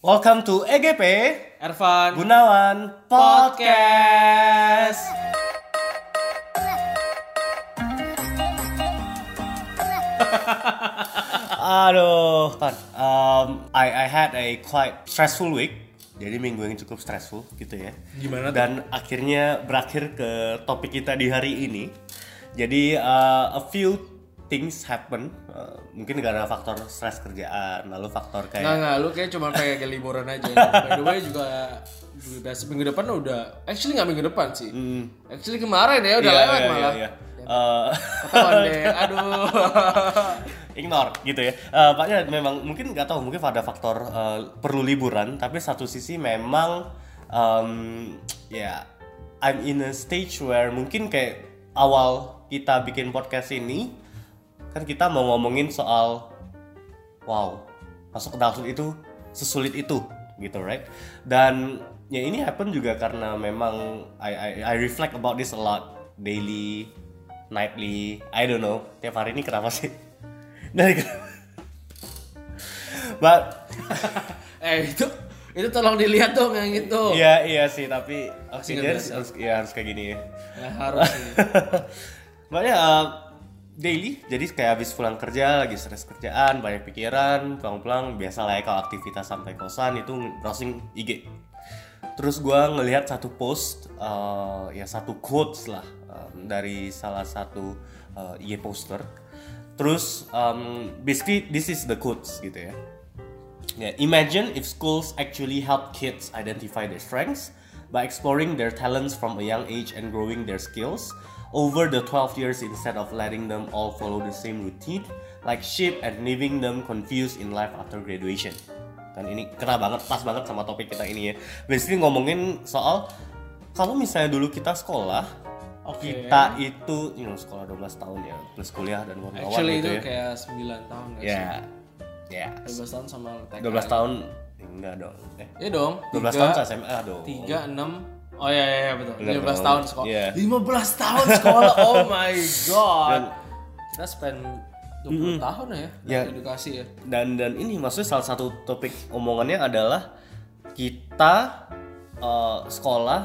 Welcome to EGP Ervan Gunawan Podcast. Aduh, kan. Um, I I had a quite stressful week. Jadi minggu yang cukup stressful gitu ya. Gimana tuh? Dan akhirnya berakhir ke topik kita di hari ini. Jadi uh, a few things happen. Uh, mungkin karena faktor stres kerjaan, lalu faktor kayak Nggak, nggak, lu kayak cuma kayak liburan aja By the way juga biasa minggu depan udah Actually nggak minggu depan sih Actually kemarin ya udah Iya, lewat iya, malah iya. Eh, Ketahuan deh, aduh ignore gitu ya. Eh, Paknya memang mungkin nggak tahu mungkin ada faktor eh, perlu liburan, tapi satu sisi memang em, ya I'm in a stage where mungkin kayak awal kita bikin podcast ini kan kita mau ngomongin soal wow masuk ke adulthood itu sesulit itu gitu right? Dan ya ini happen juga karena memang I, I I reflect about this a lot daily nightly I don't know tiap hari ini kenapa sih? Dari but Eh itu itu tolong dilihat dong yang itu. Iya iya sih tapi dia biasa. harus, ya harus kayak gini ya. Nah, harus sih. Makanya uh, daily, jadi kayak habis pulang kerja, lagi stres kerjaan, banyak pikiran, pulang-pulang, biasa lah ya kalau aktivitas sampai kosan itu browsing IG. Terus gua ngelihat satu post, uh, ya satu quotes lah um, dari salah satu uh, IG poster. Terus um, basically this is the quotes gitu ya. Yeah, imagine if schools actually help kids identify their strengths by exploring their talents from a young age and growing their skills over the 12 years instead of letting them all follow the same routine like sheep and leaving them confused in life after graduation. Kan ini kena banget, pas banget sama topik kita ini ya. Basically ngomongin soal kalau misalnya dulu kita sekolah, Oke. kita itu, you know, sekolah 12 tahun ya, plus kuliah dan kawan-kawan Actually gitu itu ya. kayak 9 tahun gak sih? Ya, ya, 12 tahun sama TK 12 tahun enggak dong. Eh, Iya dong 12 tahun saya SMA dong. 3, 6 Oh iya iya, iya betul. Benar 15 dong. tahun sekolah. Iya. 15 tahun sekolah. Oh my god. kita spend 20 tahun ya Ya. edukasi ya. Dan dan ini maksudnya salah satu topik omongannya adalah kita eh, sekolah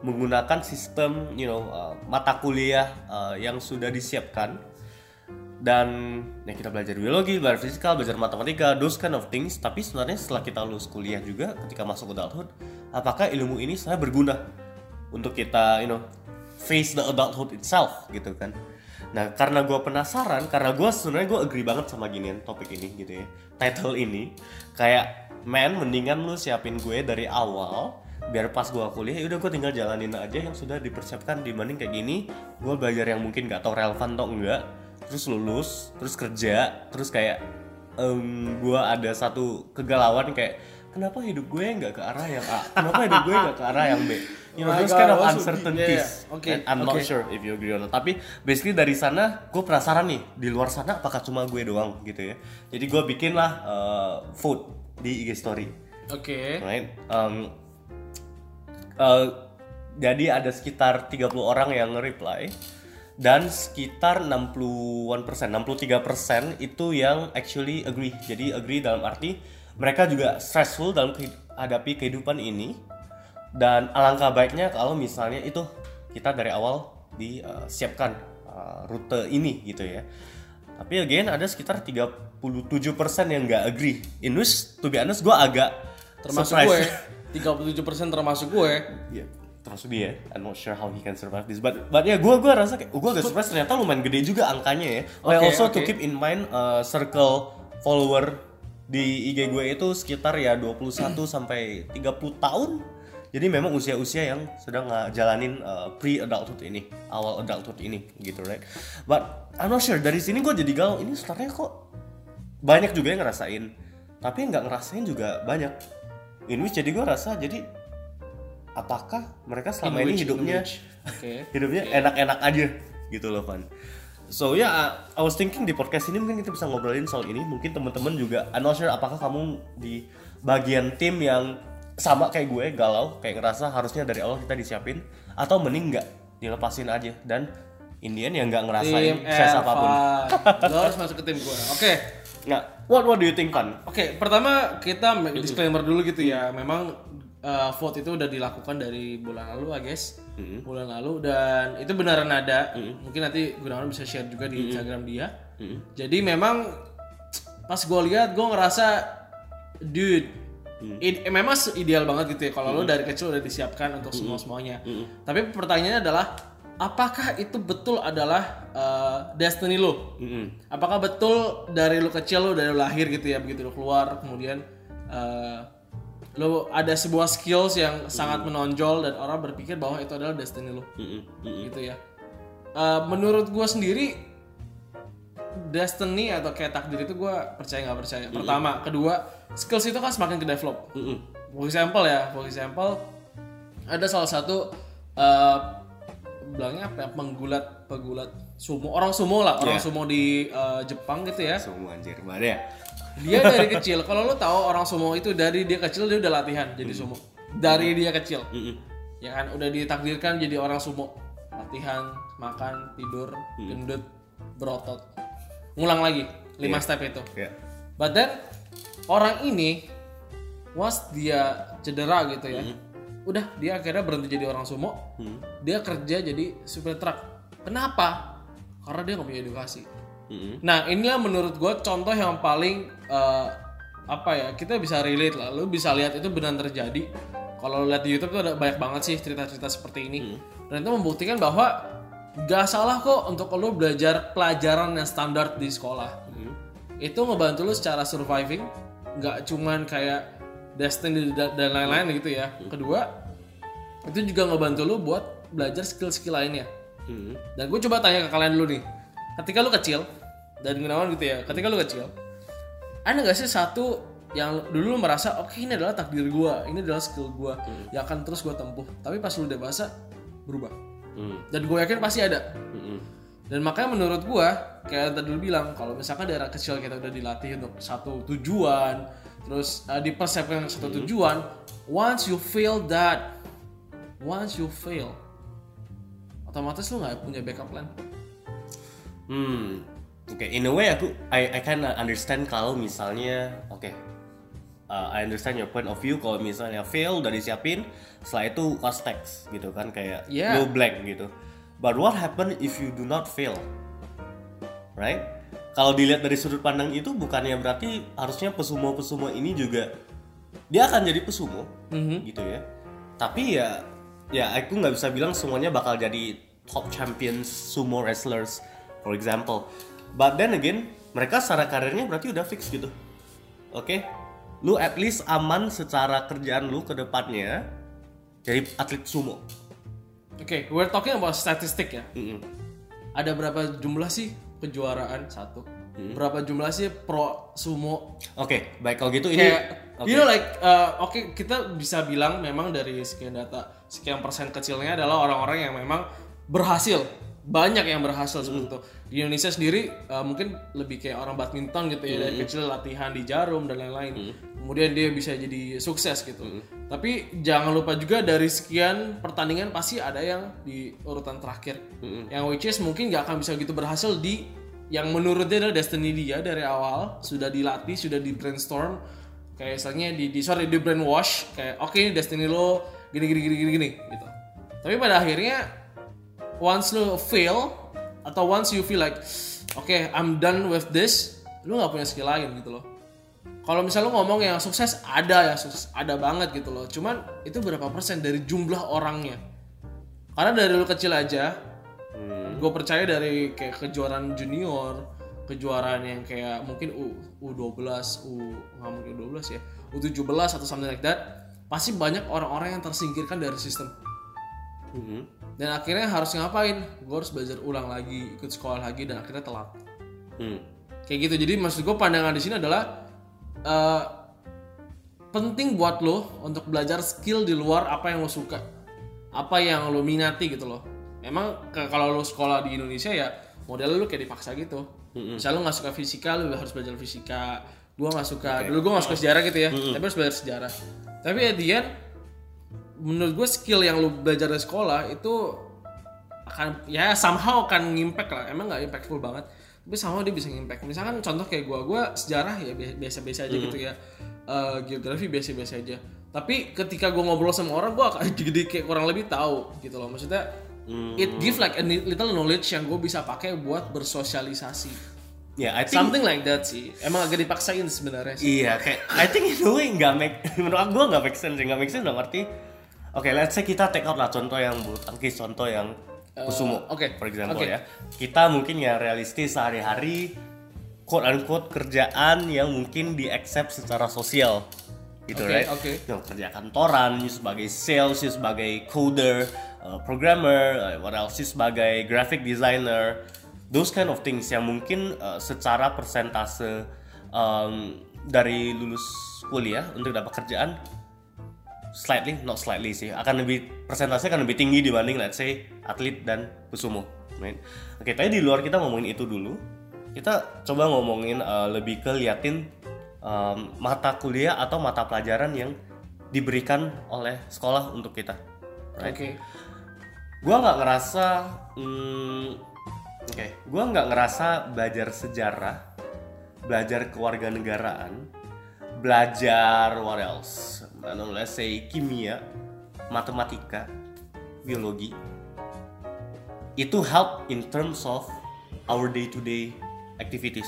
menggunakan sistem you know eh, mata kuliah eh, yang sudah disiapkan dan ya kita belajar biologi, belajar fisika, belajar matematika, those kind of things. Tapi sebenarnya setelah kita lulus kuliah juga, ketika masuk adulthood, apakah ilmu ini sebenarnya berguna untuk kita, you know, face the adulthood itself gitu kan? Nah, karena gue penasaran, karena gue sebenarnya gue agree banget sama ginian topik ini gitu ya, title ini, kayak man mendingan lu siapin gue dari awal biar pas gue kuliah udah gue tinggal jalanin aja yang sudah dipersiapkan dibanding kayak gini gue belajar yang mungkin gak tau relevan atau enggak terus lulus terus kerja terus kayak em gue ada satu kegalauan kayak kenapa hidup gue nggak ke arah yang A? Kenapa hidup gue nggak ke arah yang B? You know Oh my those God, kind of be- uncertainties. Yeah, yeah. Okay, And I'm not okay. sure if you agree or not. Tapi basically dari sana gue penasaran nih di luar sana apakah cuma gue doang gitu ya? Jadi gue bikin lah eh, vote di IG story. Oke. right? Um, eh, jadi ada sekitar 30 orang yang nge-reply dan sekitar 60-an persen, 63 persen itu yang actually agree. Jadi agree dalam arti mereka juga stressful dalam hadapi kehidupan ini dan alangkah baiknya kalau misalnya itu kita dari awal disiapkan uh, rute ini gitu ya. Tapi again ada sekitar 37% yang nggak agree. In which to be honest gue agak Termasuk surprise. gue. 37% termasuk gue. Termasuk dia. I'm not sure how he can survive this. But but ya gue gue rasa kayak gue agak surprise ternyata lumayan gede juga angkanya ya. Oh, Oke, also to oke. keep in mind uh, circle follower di IG gue itu sekitar ya 21 sampai 30 tahun. Jadi memang usia-usia yang sedang ngejalanin uh, pre-adulthood ini, awal adulthood ini gitu right. But I'm not sure dari sini gue jadi galau ini sebenarnya kok banyak juga yang ngerasain, tapi yang nggak ngerasain juga banyak. In which jadi gue rasa jadi apakah mereka selama In ini which- hidupnya. Oke. hidupnya enak-enak aja gitu loh Van. So ya, yeah, I was thinking di podcast ini mungkin kita bisa ngobrolin soal ini. Mungkin teman-teman juga, I'm not sure apakah kamu di bagian tim yang sama kayak gue galau, kayak ngerasa harusnya dari awal kita disiapin, atau mending nggak dilepasin aja dan Indian yang nggak ngerasain Tim stress apa pun. Lo harus masuk ke tim gue. Oke. Nah, what what do you think Pan? Oke, pertama kita disclaimer dulu gitu ya. Memang uh, vote itu udah dilakukan dari bulan lalu, I guess. Bulan lalu dan itu beneran ada. Mungkin nanti Gunawan bisa share juga di Instagram dia. Jadi memang pas gue lihat gue ngerasa dude eh, memang ideal banget gitu ya kalau lo dari kecil udah disiapkan untuk semua semuanya. Tapi pertanyaannya adalah apakah itu betul adalah uh, destiny lo apakah betul dari lo kecil lo dari lo lahir gitu ya begitu lo keluar kemudian uh, lo ada sebuah skills yang sangat menonjol dan orang berpikir bahwa itu adalah destiny lo. Gitu ya. Uh, menurut gue sendiri destiny atau kayak takdir itu gue percaya nggak percaya. Pertama. Kedua skills itu kan semakin ke develop for example ya for example ada salah satu uh, bilangnya apa ya penggulat penggulat sumo orang sumo lah. Orang sumo di uh, Jepang gitu ya. Semua anjir, mana ya? Dia dari kecil. Kalau lo tahu orang sumo itu dari dia kecil dia udah latihan jadi sumo. Dari dia kecil. Ya kan? Udah ditakdirkan jadi orang sumo. Latihan makan tidur gendut berotot. Ngulang lagi lima step itu. Ya. but then orang ini once dia cedera gitu ya udah dia akhirnya berhenti jadi orang sumo. Dia kerja jadi supir truk kenapa? Karena dia nggak punya edukasi. Nah inilah menurut gue contoh yang paling eh, apa ya kita bisa relate lah. Lu bisa lihat itu benar terjadi. Kalau lu lihat di YouTube tuh ada banyak banget sih cerita-cerita seperti ini. Dan itu membuktikan bahwa gak salah kok untuk lu belajar pelajaran yang standar di sekolah. Itu ngebantu lu secara surviving. Gak cuman kayak destiny da- dan lain-lain gitu ya. Kedua itu juga ngebantu lu buat belajar skill-skill lainnya. Dan gue coba tanya ke kalian dulu nih. Ketika lu kecil, dan Gunawan gitu ya, ketika lu kecil, ada gak sih satu yang dulu lu merasa, oke ini adalah takdir gue, ini adalah skill gue, yang akan terus gue tempuh. Tapi pas lu dewasa, berubah. Dan gue yakin pasti ada. Dan makanya menurut gue, kayak tadi lu bilang, kalau misalkan daerah kecil kita udah dilatih untuk satu tujuan, terus uh, dipersepsikan satu tujuan, once you fail that, once you fail, otomatis lu nggak punya backup plan. Hmm. Oke, in a way aku I I kinda understand kalau misalnya oke. uh, I understand your point of view kalau misalnya fail udah disiapin, setelah itu what's next gitu kan kayak Yeah. no blank gitu. But what happen if you do not fail? Right? Kalau dilihat dari sudut pandang itu bukannya berarti harusnya pesumo-pesumo ini juga dia akan jadi pesumo gitu ya. Tapi ya ya aku nggak bisa bilang semuanya bakal jadi top champions sumo wrestlers for example. But then again, mereka secara karirnya berarti udah fix gitu. Oke? Lu at least aman secara kerjaan lu ke depannya jadi atlet sumo. Oke, we're talking about statistik ya. Mm-mm. Ada berapa jumlah sih kejuaraan satu? Berapa jumlah sih pro sumo? Oke, baik kalau gitu ini Kayak, you know like, uh, oke kita bisa bilang memang dari sekian data, sekian persen kecilnya adalah orang-orang yang memang berhasil. Banyak yang berhasil seperti itu. Di Indonesia sendiri uh, mungkin lebih kayak orang badminton gitu ya dari kecil latihan di jarum dan lain-lain. Kemudian dia bisa jadi sukses gitu. Tapi jangan lupa juga dari sekian pertandingan pasti ada yang di urutan terakhir. Yang which is mungkin nggak akan bisa gitu berhasil di yang menurut dia adalah destiny dia dari awal sudah dilatih, sudah di brainstorm kayak misalnya di, di sorry di brainwash kayak oke ini destiny lo gini gini gini gini gini gitu. Tapi pada akhirnya once lo fail atau once you feel like oke I'm done with this, lu nggak punya skill lain gitu loh. Kalau misalnya lu ngomong yang sukses ada ya sukses ada banget gitu loh. Cuman itu berapa persen dari jumlah orangnya? Karena dari lu kecil aja, gue percaya dari kayak kejuaraan junior, kejuaraan yang kayak mungkin U U12, U nggak mungkin U12 ya, U17 atau something like that, pasti banyak orang-orang yang tersingkirkan dari sistem. Mhm. Dan akhirnya harus ngapain? Gue harus belajar ulang lagi, ikut sekolah lagi dan akhirnya telat. Hmm. Kayak gitu. Jadi maksud gue pandangan di sini adalah eh, penting buat lo untuk belajar skill di luar apa yang lo suka, apa yang lo minati gitu loh. Memang ke- kalau lo sekolah di Indonesia ya model lo kayak dipaksa gitu. Misalnya lo nggak suka fisika, lo harus belajar fisika. Gua nggak suka, dulu gue nggak suka sejarah gitu ya, tapi harus belajar sejarah. Tapi at the end, menurut gue skill yang lo belajar di sekolah itu akan ya somehow akan ngimpact lah. Emang nggak impactful banget tapi sama dia bisa impact misalkan contoh kayak gua gua sejarah ya bi- biasa-biasa aja gitu ya. Eh, geografi biasa-biasa aja. Tapi ketika gua ngobrol sama orang gua akan jadi kayak kurang lebih tahu gitu loh. Maksudnya it give like a little knowledge yang gue bisa pakai buat bersosialisasi. Ya, I think something like that sih. Emang agak dipaksain sebenarnya sih. Iya, kayak I think way nggak make menurut gue nggak make sense, nggak make sense dalam arti Oke, let's say kita take out lah contoh yang bulu tangkis, contoh yang kusumo, oke, for example oke. ya. Kita mungkin ya realistis sehari-hari, quote unquote kerjaan yang mungkin di accept secara sosial, gitu, Oke, right? oke. You know, kerja kantoran, you sebagai sales, you sebagai coder, uh, programmer, uh, what else, you sebagai graphic designer, those kind of things yang mungkin uh, secara persentase um, dari lulus kuliah untuk dapat kerjaan slightly, not slightly sih, akan lebih persentase akan lebih tinggi dibanding let's say atlet dan pesumo, right? Oke, tadi di luar kita ngomongin itu dulu, kita coba ngomongin uh, lebih ke liatin um, mata kuliah atau mata pelajaran yang diberikan oleh sekolah untuk kita, right? oke Gua nggak ngerasa, hmm, oke, gua nggak ngerasa belajar sejarah, belajar kewarganegaraan, belajar what else? Know, let's say kimia, matematika, biologi, itu help in terms of our day to day activities.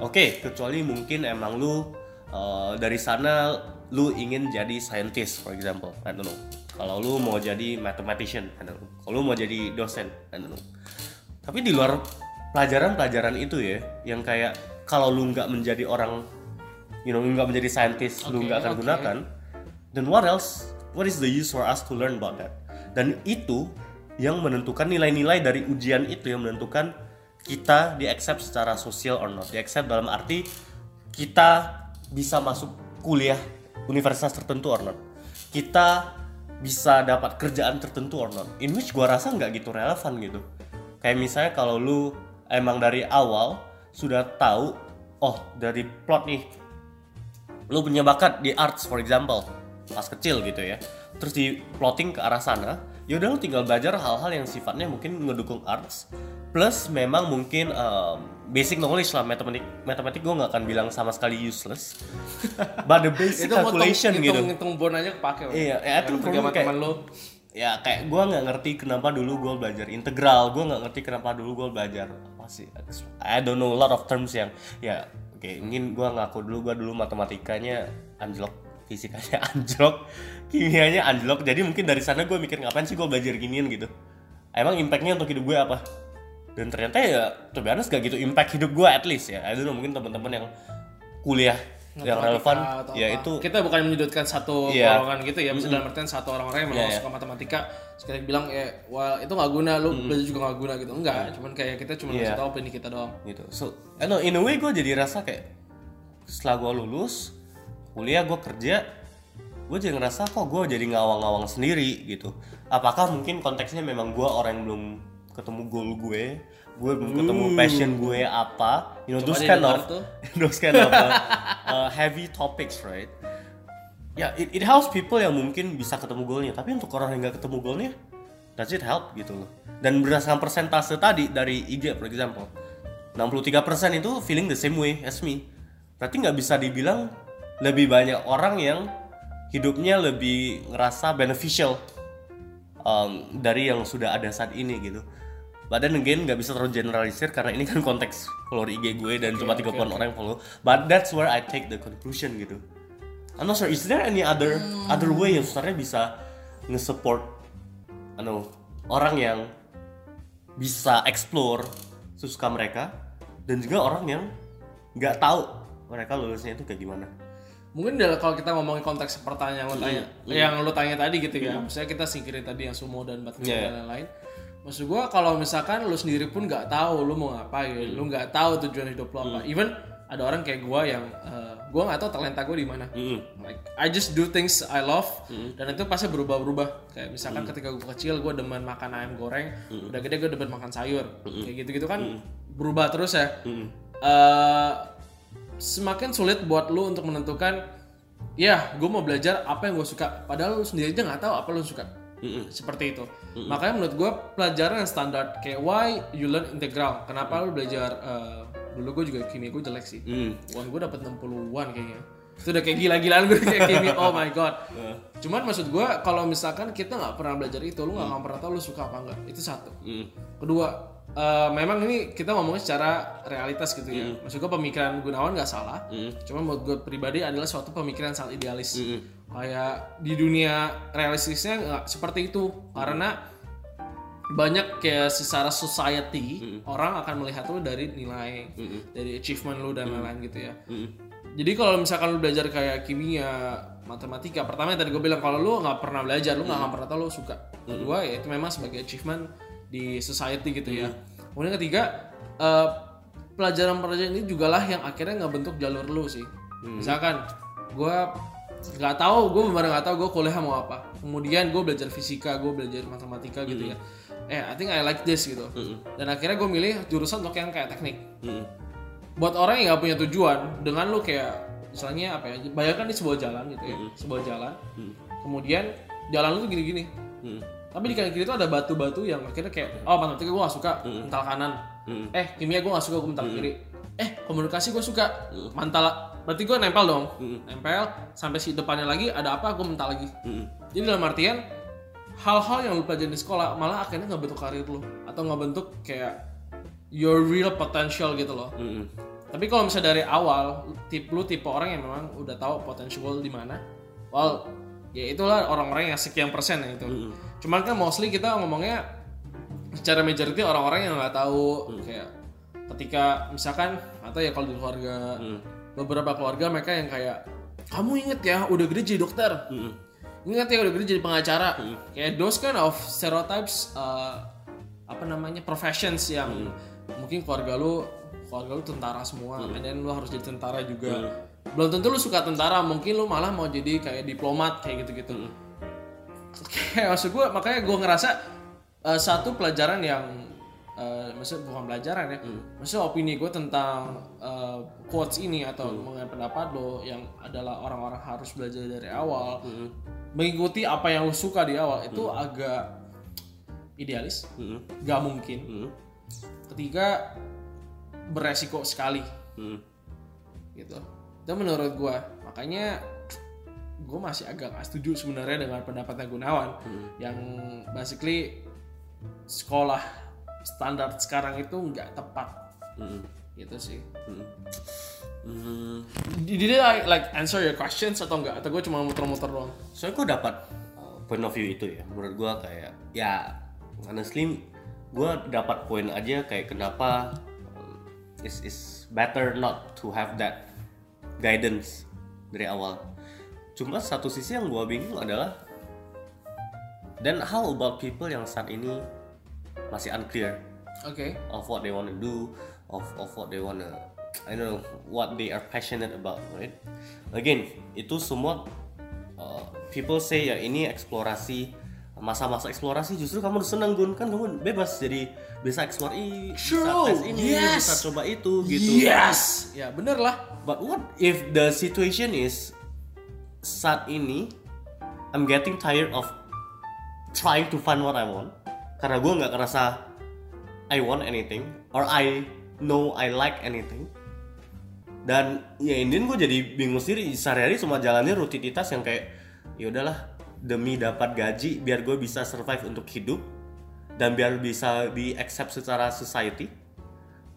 Oke, kecuali mungkin emang lu uh, dari sana lu ingin jadi scientist, for example, I don't know. Kalau lu mau jadi mathematician, I don't know. Kalau lu mau jadi dosen, I don't know. Tapi di luar pelajaran-pelajaran itu ya, yang kayak kalau lu nggak menjadi orang, you know, lu nggak menjadi scientist, lu Oke, nggak akan oke. gunakan, then what else? What is the use for us to learn about that? Dan itu yang menentukan nilai-nilai dari ujian itu yang menentukan kita di accept secara sosial or not. Di accept dalam arti kita bisa masuk kuliah universitas tertentu or not. Kita bisa dapat kerjaan tertentu or not. In which gua rasa nggak gitu relevan gitu. Kayak misalnya kalau lu emang dari awal sudah tahu oh dari plot nih lu punya bakat di arts for example pas kecil gitu ya. Terus di plotting ke arah sana ya udah lu tinggal belajar hal-hal yang sifatnya mungkin ngedukung arts plus memang mungkin um, basic knowledge lah matematik matematik gue nggak akan bilang sama sekali useless but the basic itu calculation ngitung, gitu. ngitung bon aja kepake. Iya, ya, itu problem kayak- teman lu. ya kayak gue nggak ngerti kenapa dulu gue belajar integral gue nggak ngerti kenapa dulu gue belajar apa sih I don't know a lot of terms yang ya oke mungkin gue ngaku dulu gue dulu matematikanya anjlok fisikanya anjlok kimianya anjlok. Jadi mungkin dari sana gue mikir ngapain sih gue belajar ginian? gitu. Emang impactnya untuk hidup gue apa? Dan ternyata ya to be gak gitu impact hidup gue at least ya. Know mungkin teman-teman yang kuliah yang relevan ya apa. itu kita bukan menyudutkan satu Iya. golongan gitu ya misalnya dalam artian satu orang-orang yang memang Iya, iya. suka matematika sekali bilang ya wah itu nggak guna lu belajar juga nggak guna gitu. Enggak cuman kayak kita cuma ngasih tahu opini kita doang. Gitu. So I know, in a way gue jadi rasa kayak setelah gue lulus kuliah gue kerja gue jadi ngerasa kok gue jadi ngawang-ngawang sendiri gitu. Apakah mungkin konteksnya memang gue orang yang belum ketemu goal gue gue belum ketemu passion gue apa. You know Coba those kind of those kind of uh, uh, heavy topics right? Ya it, it helps people yang mungkin bisa ketemu goalnya. Tapi untuk orang yang nggak ketemu goalnya does it help? Gitu loh. Dan berdasarkan persentase tadi dari IG for example 63% itu feeling the same way as me. Berarti nggak bisa dibilang lebih banyak orang yang hidupnya lebih ngerasa beneficial um, dari yang sudah ada saat ini gitu But then again nggak bisa terlalu generalisir karena ini kan konteks follower IG gue dan cuma 30 orang yang follow. But that's where I take the conclusion gitu. I'm not sure is there any other other way yang sebenarnya bisa nge-support anu orang yang bisa explore sesuka mereka dan juga orang yang nggak tahu mereka lulusnya itu kayak gimana. mungkin dalam kalau kita ngomongin konteks pertanyaan yang lo tanya Iya, yang lo tanya tadi gitu ya misalnya kita singkirin tadi yang sumo dan badminton Iya. dan lain-lain maksud gua kalau misalkan lo sendiri pun nggak tahu lo mau ngapain Hmm. lo nggak tahu tujuan hidup lo apa. Even ada orang kayak gua yang eh, gua nggak tahu talenta gua di mana. Mm-mm. like I just do things I love Hmm. dan itu pasti berubah-berubah. Kayak misalkan ketika gue kecil gue demen makan ayam goreng Hmm. udah gede gue demen makan sayur. Kayak gitu-gitu kan berubah terus ya. Mm-mm. Eh, semakin sulit buat lu untuk menentukan ya gue mau belajar apa yang gue suka. Padahal lu sendiri aja nggak tahu apa lu suka seperti itu. Makanya menurut gue pelajaran yang standar kayak why you learn integral. Kenapa lu belajar eh, dulu gue juga kimia gue jelek sih. Mm. Wan gue dapat 60-an kayaknya. Itu udah kayak gila-gilaan gue kayak kimia. Oh my god. Cuman maksud gue kalau misalkan kita nggak pernah belajar itu lu nggak akan pernah tahu lu suka apa enggak itu satu. Mm. kedua eh, memang ini kita ngomongnya secara realitas gitu ya. Maksud gue pemikiran Gunawan nggak salah. Cuman menurut gue pribadi adalah suatu pemikiran sangat idealis kayak di dunia realistisnya nggak seperti itu. Karena banyak kayak secara society orang akan melihat lu dari nilai dari achievement lu dan lain-lain gitu ya. Jadi kalau misalkan lu belajar kayak kimia matematika pertama yang tadi gue bilang kalau lu nggak pernah belajar lu nggak akan pernah tahu lu suka. Kedua ya itu memang sebagai achievement di society gitu ya. Kemudian ketiga eh, pelajaran-pelajaran ini juga lah yang akhirnya nggak bentuk jalur lu sih. Misalkan gue nggak tahu gue benar nggak tahu gue kuliah mau apa. Kemudian gue belajar fisika gue belajar matematika gitu ya. Eh I think I like this gitu. Dan akhirnya gue milih jurusan untuk yang kayak teknik. Mm. buat orang yang nggak punya tujuan dengan lu kayak misalnya apa ya bayangkan di sebuah jalan gitu ya sebuah jalan. Kemudian jalan lu tuh gini-gini. Mm. tapi di kanan kiri itu ada batu-batu yang akhirnya kayak oh matematika gue gak suka mental kanan. Eh kimia gue gak suka gue mental kiri. Eh komunikasi gue suka mental berarti gue nempel dong. Nempel sampai si depannya lagi ada apa gue mental lagi. Mm. jadi dalam artian hal-hal yang lu pelajarin di sekolah malah akhirnya nggak bentuk karir lu. Atau nggak bentuk kayak your real potential gitu loh. Mm. tapi kalau misalnya dari awal tip lu tipe orang yang memang udah tahu potensial di mana well ya itulah orang-orang yang sekian persen ya itu. Cuman kan mostly kita ngomongnya secara majority orang-orang yang nggak tahu kayak ketika misalkan atau ya kalau di keluarga beberapa keluarga mereka yang kayak kamu inget ya udah gede jadi dokter? Inget ya udah gede jadi pengacara. Kayak those kind of stereotypes uh, apa namanya professions yang mungkin keluarga lu keluarga lu tentara semua and then lu harus jadi tentara juga. Belum tentu lu suka tentara mungkin lu malah mau jadi kayak diplomat kayak gitu-gitu. Kayak maksud gue makanya gue ngerasa uh, satu pelajaran yang uh, maksud bukan pelajaran ya. Maksud opini gue tentang uh, quotes ini atau mengenai pendapat lo yang adalah orang-orang harus belajar dari awal mengikuti apa yang lo suka di awal itu agak idealis. Mm. gak mungkin. Mm. ketiga beresiko sekali. Mm. gitu. Dan menurut gue makanya gue masih agak gak setuju sebenarnya dengan pendapatnya Gunawan yang basically sekolah standar sekarang itu nggak tepat Mm. gitu sih Mm. did I like answer your questions atau enggak atau gue cuma muter-muter doang Soalnya gue dapat point of view itu ya. Menurut gue kayak ya honestly gue dapat poin aja kayak kenapa um, is is better not to have that guidance dari awal. Cuma satu sisi yang gue bingung adalah then how about people yang saat ini masih unclear oke of what they want to do, of of what they want to, I don't know what they are passionate about, right? Again, itu semua uh, people say ya ini eksplorasi masa-masa eksplorasi justru kamu udah senang Gun. Kan kamu bebas jadi bisa explore i bisa True, tes ini yes. bisa coba itu gitu. Yes. Ya bener lah. But what if the situation is saat ini I'm getting tired of trying to find what I want karena gue nggak ngerasa I want anything or I know I like anything. Dan ya Indian gue jadi bingung sendiri. Sehari-hari cuma jalannya rutinitas yang kayak ya udahlah demi dapat gaji biar gue bisa survive untuk hidup dan biar bisa di accept secara society.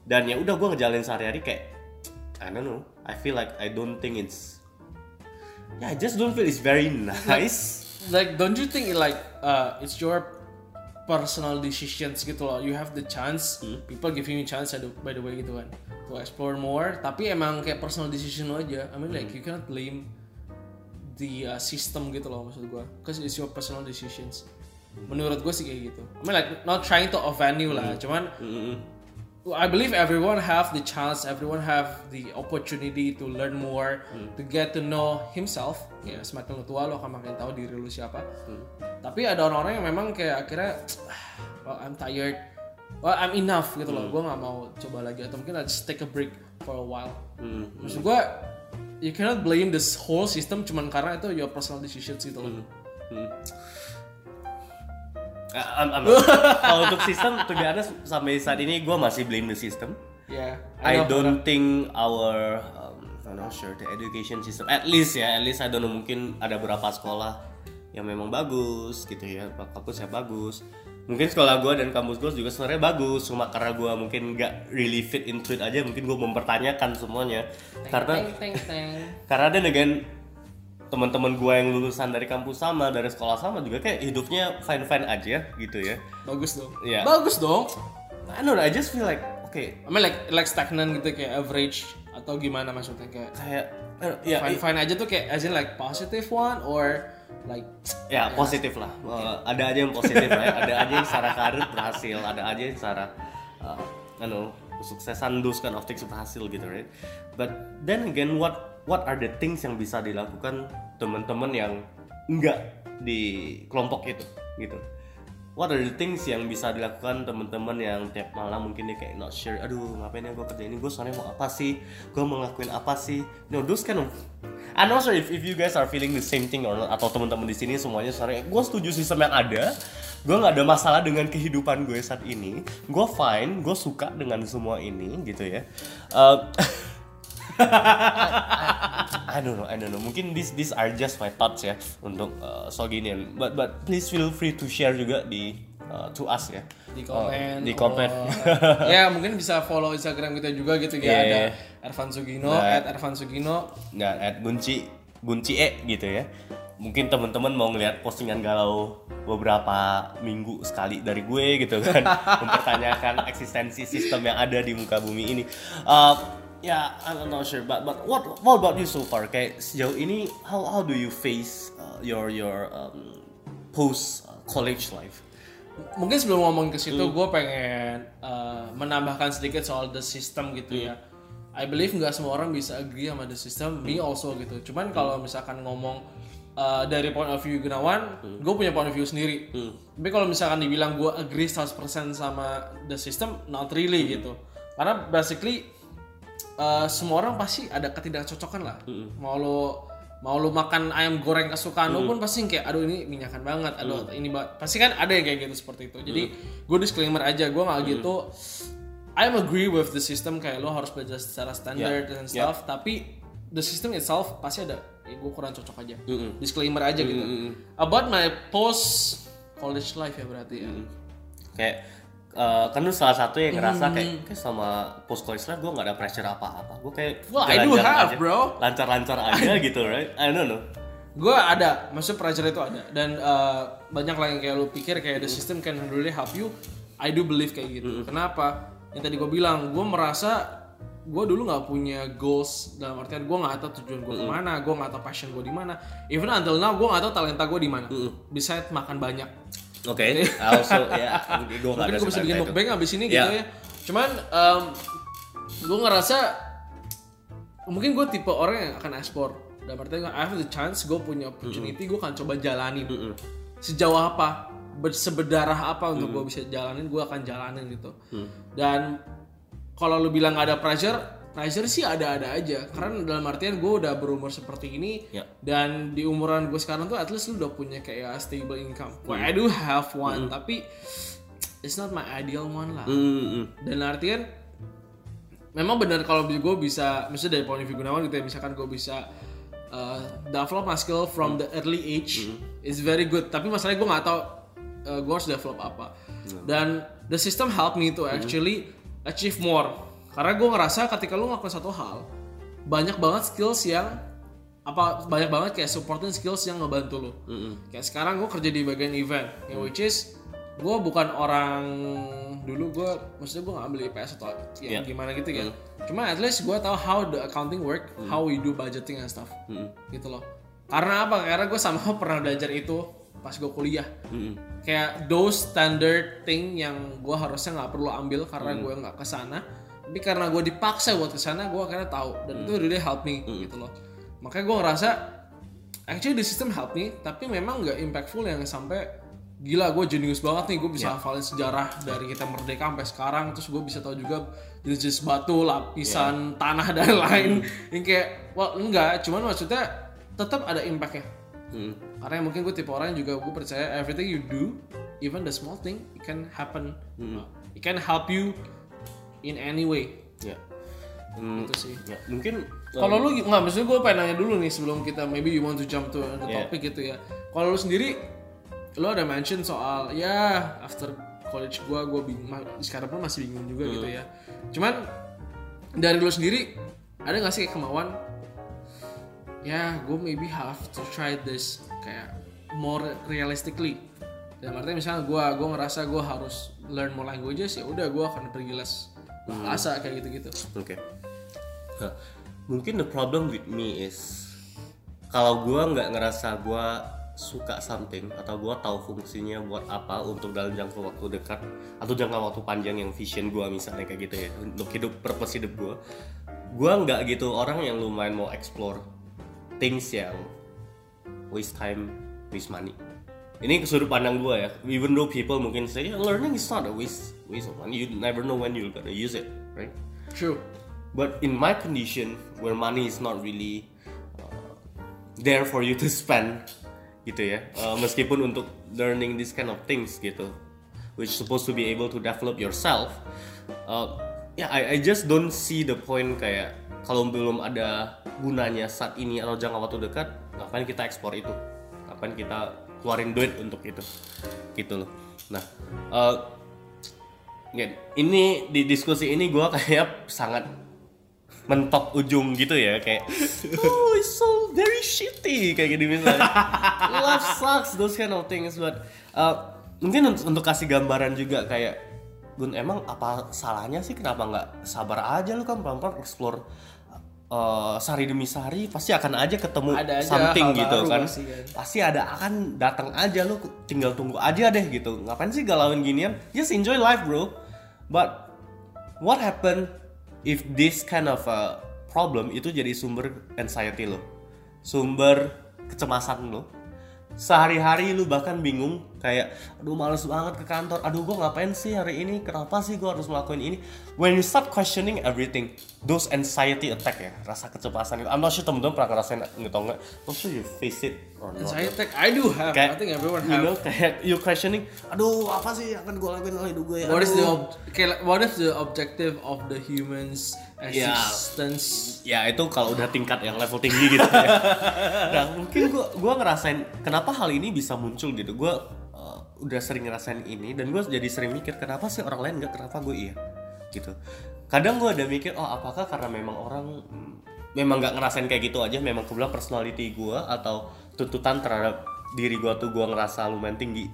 Dan ya udah gue ngejalanin sehari-hari kayak I don't know I feel like I don't think it's yeah I just don't feel it's very nice. like don't you think it like uh, it's your personal decisions gitu loh. You have the chance people giving you chance by the- by the way gitu kan. To explore more tapi emang kayak personal decision lo aja. I mean like you cannot blame the uh, system gitu loh maksud gue because it's your personal decisions. Menurut gue sih kayak gitu. I mean like not trying to offend you lah cuman I believe everyone have the chance, everyone have the opportunity to learn more, to get to know himself. Ya, semakin lu tua lo akan makin tahu diri lu siapa. Tapi ada orang-orang yang memang kayak akhirnya, well I'm tired, well I'm enough gitu loh. Gue nggak mau coba lagi atau mungkin I just take a break for a while. Maksud gue, you cannot blame this whole system cuman karena itu your personal decisions gitu loh. Eh, I'm- I'm- kalau untuk sistem to be honest sampai saat ini gue masih blame the system Ya. I know. don't think our um, I'm not sure the education system at least ya at least I don't know mungkin ada beberapa sekolah yang memang bagus gitu ya kampus yang bagus mungkin sekolah gue dan kampus gue juga sebenarnya bagus cuma karena gue mungkin nggak really fit into it aja mungkin gue mempertanyakan semuanya karena Teng, teng, teng. karena dan again teman-teman gue yang lulusan dari kampus sama dari sekolah sama juga kayak hidupnya fine fine aja gitu ya Bagus dong. Iya. Bagus dong. I don't know I just feel like oke I mean like like stagnant gitu kayak average atau gimana maksudnya kayak kayak eh, ya fine fine aja tuh kayak as in like positive one or like Ya positif lah. Eh, ada aja yang positif lah. ya. Ada aja yang secara karir berhasil. Ada aja yang secara, uh, anu, kesuksesan those kind of things berhasil gitu, right? But then again, what what are the things yang bisa dilakukan teman-teman yang enggak di kelompok itu, gitu? What are the things yang bisa dilakukan teman-teman yang tiap malam mungkin dia kayak not sure, aduh ngapain ya gue kerja ini, gue sebenarnya mau apa sih, gue mau ngelakuin apa sih, no those kind of I'm not sure if, if you guys are feeling the same thing or not atau teman-teman di sini semuanya sebenarnya gue setuju sistem yang ada. Gue nggak ada masalah dengan kehidupan gue saat ini. Gue fine gue suka dengan semua ini gitu ya. Uh, I don't know, I don't know. Mungkin these these are just my thoughts ya untuk uh, Soginian. But but please feel free to share juga di uh, to us ya. di Uh, komen di komen. or- ya mungkin bisa follow Instagram kita juga gitu ya Iya, ada iya. Ervan Sugino Nah. at Ervan Sugino Nggak, at bunci bunci e gitu ya. Mungkin teman-teman mau ngeliat postingan galau beberapa minggu sekali dari gue gitu kan, mempertanyakan eksistensi sistem yang ada di muka bumi ini. Uh, ya, I'm not sure, but but what what about you so far? Kayak sejauh ini, how how do you face uh, your your um, post uh, college life? mungkin sebelum ngomong ke situ Hmm. gue pengen uh, menambahkan sedikit soal the system gitu Hmm. ya I believe nggak semua orang bisa agree sama the system me Hmm. also gitu cuman kalau misalkan ngomong uh, dari point of view Gunawan Hmm. gue punya point of view sendiri tapi kalau misalkan dibilang gue agree 100% sama the system not really Hmm. gitu karena basically uh, semua orang pasti ada ketidakcocokan lah. Hmm. mau lo mau lu makan ayam goreng kesukaan Hmm. lu pun pasti kayak aduh ini minyakan banget aduh ini banget pasti kan ada yang kayak gitu seperti itu. Jadi gue disclaimer aja gue nggak gitu. I'm agree with the system kayak lo harus belajar secara standar dan stuff tapi the system itself pasti ada eh, gue kurang cocok aja. Disclaimer aja gitu. About my post college life ya berarti ya. Kayak uh, kan lu salah satu yang ngerasa kayak, kayak sama post college life gue gak ada pressure apa-apa. Gue kayak Well, I do have, aja. bro. lancar-lancar aja gitu right? I don't know. Gue ada maksudnya pressure itu ada. Dan uh, banyak lah yang kayak lu pikir kayak the system can really help you. I do believe kayak gitu. Kenapa? Yang tadi gue bilang gue merasa gue dulu nggak punya goals dalam artian gue nggak tahu tujuan gue ke mana gue nggak tahu passion gue di mana. Even until now gue nggak tahu talenta gue di mana. Besides makan banyak oke. Also ya. Gue mungkin gue bisa bikin mukbang abis ini gitu Ya. cuman um, gue ngerasa mungkin gue tipe orang yang akan ekspor. Dalam artian I have the chance gue punya opportunity gue akan coba jalanin. Sejauh apa seberdarah apa untuk gue bisa jalanin gue akan jalanin gitu. Dan kalau lu bilang gak ada pressure pressure sih ada-ada aja. Karena dalam artian gue udah berumur seperti ini Ya. dan di umuran gue sekarang tuh at least lu udah punya kayak stable income. Well, I do have one tapi it's not my ideal one lah. Mm, mm, mm. dan artian memang benar kalau gue bisa misalnya dari point of view Gunawan gitu ya misalkan gue bisa uh, develop my skill from the early age is very good. Tapi masalahnya gue nggak tahu uh, gue harus develop apa. Dan the system help me to actually achieve more karena gue ngerasa ketika lu ngelakuin satu hal banyak banget skills yang apa banyak banget kayak supporting skills yang ngebantu lu. Kayak sekarang gue kerja di bagian event yang which is gue bukan orang dulu gue maksudnya gue nggak ambil IPS atau ya Yeah. gimana gitu ya. Cuma at least gue tahu how the accounting work how we do budgeting and stuff. Gitu loh. Karena apa? Karena gue sama pernah belajar itu pas gue kuliah. Kayak those standard thing yang gue harusnya nggak perlu ambil karena gue nggak ke sana tapi karena gue dipaksa buat ke sana gue akhirnya tahu. Dan itu really help me gitu loh. Makanya gue ngerasa actually the system help me tapi memang nggak impactful yang sampai gila gue jenius banget nih. Gue bisa hafalin sejarah dari kita merdeka sampai sekarang. Terus gue bisa tahu juga jenis-jenis batu lapisan tanah dan lain. Yang kayak wah enggak. Cuman maksudnya tetap ada impactnya. Mm. karena mungkin gue tipe orang yang juga gue percaya everything you do even the small thing it can happen. Uh, it can help you in any way. Ya. Hmm, itu sih. ya, mungkin kalau lu nggak maksudnya gue pengen nanya dulu nih sebelum kita maybe you want to jump to the Yeah. topic gitu ya. Kalau lu sendiri lu ada mention soal ya after college gue gue bingung sekarang pun masih bingung juga gitu ya. Cuman dari lu sendiri ada nggak sih kemauan ya gue maybe have to try this kayak more realistically. Dan artinya misalnya gue gue ngerasa gue harus learn more languages ya udah gue akan pergi les bahasa kayak gitu-gitu. Oke. Nah, mungkin the problem with me is kalau gua nggak ngerasa gua suka something atau gua tahu fungsinya buat apa untuk dalam jangka waktu dekat atau jangka waktu panjang yang vision gua misalnya kayak gitu ya untuk hidup purpose hidup gua gua nggak gitu orang yang lumayan mau explore things yang waste time waste money. Ini sudut pandang gua ya. Even though people mungkin say "Yeah, learning is not a waste waste of money you never know when you're gonna use it right true But in my condition, where money is not really uh, there for you to spend, gitu ya. Uh, meskipun untuk learning this kind of things gitu, which supposed to be able to develop yourself. Uh, ya, I, I just don't see the point kayak kalau belum ada gunanya saat ini atau jangka waktu dekat, ngapain kita ekspor itu? Ngapain kita keluarin duit untuk itu? Gitu loh. Nah, uh, ini di diskusi ini gue kayak sangat mentok ujung gitu ya kayak oh it's so very shitty kayak gini misalnya. Love sucks those kind of things but uh, mungkin untuk, untuk kasih gambaran juga kayak Gun emang apa salahnya sih? Kenapa nggak sabar aja lu kan pelan-pelan explore uh, sehari demi sehari pasti akan aja ketemu Ada aja something gitu kan. pasti kan. pasti ada akan datang aja lu tinggal tunggu aja deh gitu. Ngapain sih galauin ginian? Just enjoy life bro but what happen if this kind of a problem itu jadi sumber anxiety lo? Sumber kecemasan lo? Sehari-hari lu bahkan bingung kayak aduh males banget ke kantor. Aduh gua ngapain sih hari ini? Kenapa sih gua harus melakukan ini? When you start questioning everything those anxiety attack ya rasa kecemasan itu. I'm not sure temen-temen pernah ngerasain gitu enggak I'm sure you face it or not. Saya take I do have. I kayak think everyone you have. know kayak you questioning aduh apa sih yang akan gue lakuin hidup gue ya? What is the okay, like, what is the objective of the humans existence? ya itu kalau udah tingkat yang level tinggi gitu ya. Nah mungkin gue gua ngerasain kenapa hal ini bisa muncul gitu. Gue udah sering ngerasain ini dan gue jadi sering mikir kenapa sih orang lain nggak kenapa gue iya? Gitu. Kadang gue ada mikir oh apakah karena memang orang hmm, memang nggak ngerasain kayak gitu aja memang kebetulan personality gue atau tuntutan terhadap diri gue tuh gue ngerasa lumayan tinggi.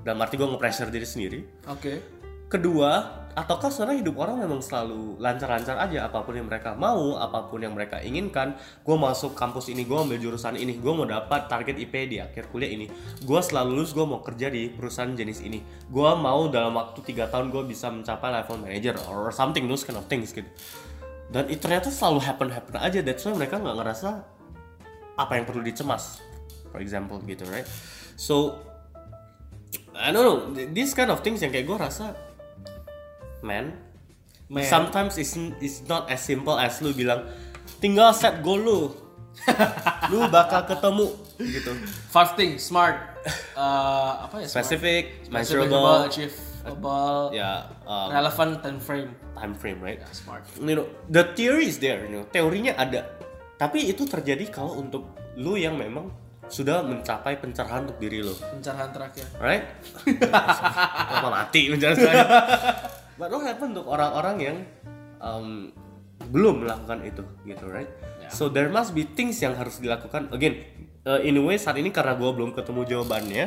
Dalam arti gue nge-pressure diri sendiri. Oke. Kedua, ataukah sebenarnya hidup orang memang selalu lancar-lancar aja apa pun yang mereka mau, apa pun yang mereka inginkan. Gue masuk kampus ini, gue ambil jurusan ini, gue mau dapat target IP di akhir kuliah ini. Gue selalu lulus, gue mau kerja di perusahaan jenis ini. Gue mau dalam waktu tiga tahun gue bisa mencapai level manager or something those kind of things gitu. Dan itu ternyata selalu happen-happen aja. That's why mereka nggak ngerasa apa yang perlu dicemas, for example gitu, right? So I don't know, this kind of things yang kayak gue rasa man, Man. sometimes it's, it's not as simple as lu bilang tinggal set goal lu lu bakal ketemu gitu Five things smart. Uh, apa ya? smart? specific Specific, measurable achievable, ya um, relevant time frame. time frame right Smart. you know the theory is there you know teorinya ada tapi itu terjadi kalau untuk lu yang memang sudah mencapai pencerahan untuk diri lo Pencerahan terakhir. right? Apa mati saya? But what happen untuk orang-orang yang um, belum melakukan itu, gitu, right? Ya. So there must be things yang harus dilakukan. Again, uh, in a way saat ini karena gue belum ketemu jawabannya,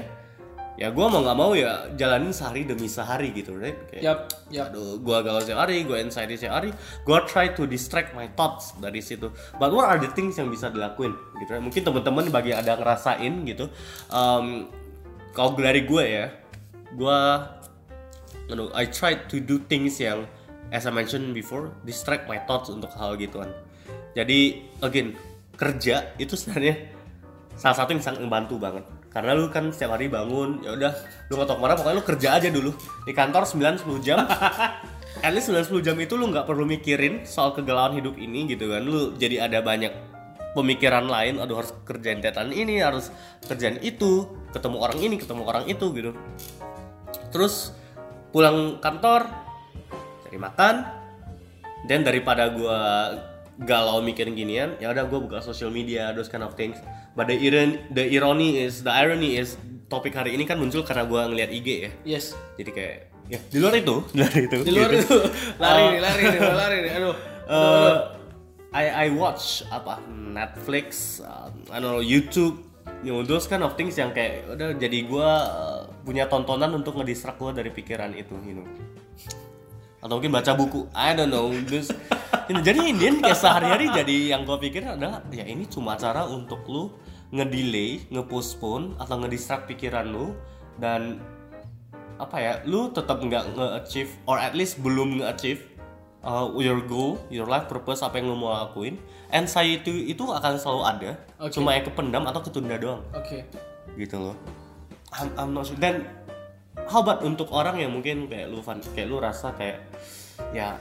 ya gue mau nggak mau ya jalanin sehari demi sehari gitu, right? Kayak, Yap, yap. Aduh, gue galau setiap hari, gue anxiety setiap hari, gue try to distract my thoughts dari situ. But what are the things yang bisa dilakuin? Gitu, right? Mungkin teman-teman bagi yang ada ngerasain gitu, um, kalau dari gue ya, gue, aduh, I try to do things yang, as I mentioned before, distract my thoughts untuk hal gituan. Jadi, again, kerja itu sebenarnya salah satu yang sangat membantu banget. Karena lu kan setiap hari bangun ya udah lu nggak tahu ke mana pokoknya lu kerja aja dulu. Di kantor 9-10 jam. At least 9-10 jam itu lu nggak perlu mikirin soal kegalauan hidup ini gitu kan. Lu jadi ada banyak pemikiran lain aduh harus kerjain deadline ini harus kerjain itu ketemu orang ini ketemu orang itu gitu. Terus pulang kantor cari makan dan daripada gua galau mikirin ginian ya udah gua buka social media those kind of things. But the iron the irony is the irony is topik hari ini kan muncul karena gua ngeliat IG ya. Yes. Jadi kayak ya di luar itu di luar itu di luar gitu. itu. Lari nih lari nih lari nih aduh. Eh, I I watch apa Netflix, um, I don't know YouTube, you know those kind of things yang kayak udah jadi gua uh, punya tontonan untuk ngedistract gua dari pikiran itu, you know. Atau mungkin baca buku, I don't know. Know, jadi ini kayak sehari-hari jadi yang gua pikir adalah ya ini cuma cara untuk lu ngedelay, ngepostpone atau ngedistract pikiran lu dan apa ya, lu tetap nggak nge-achieve or at least belum nge-achieve uh, your goal, your life purpose apa yang lo mau lakuin, anxiety itu akan selalu ada, Oke. cuma yang kependam atau ketunda doang, oke gitu loh. I'm, I'm not sure. Dan how about untuk orang yang mungkin kayak lu, Van, kayak lu rasa kayak ya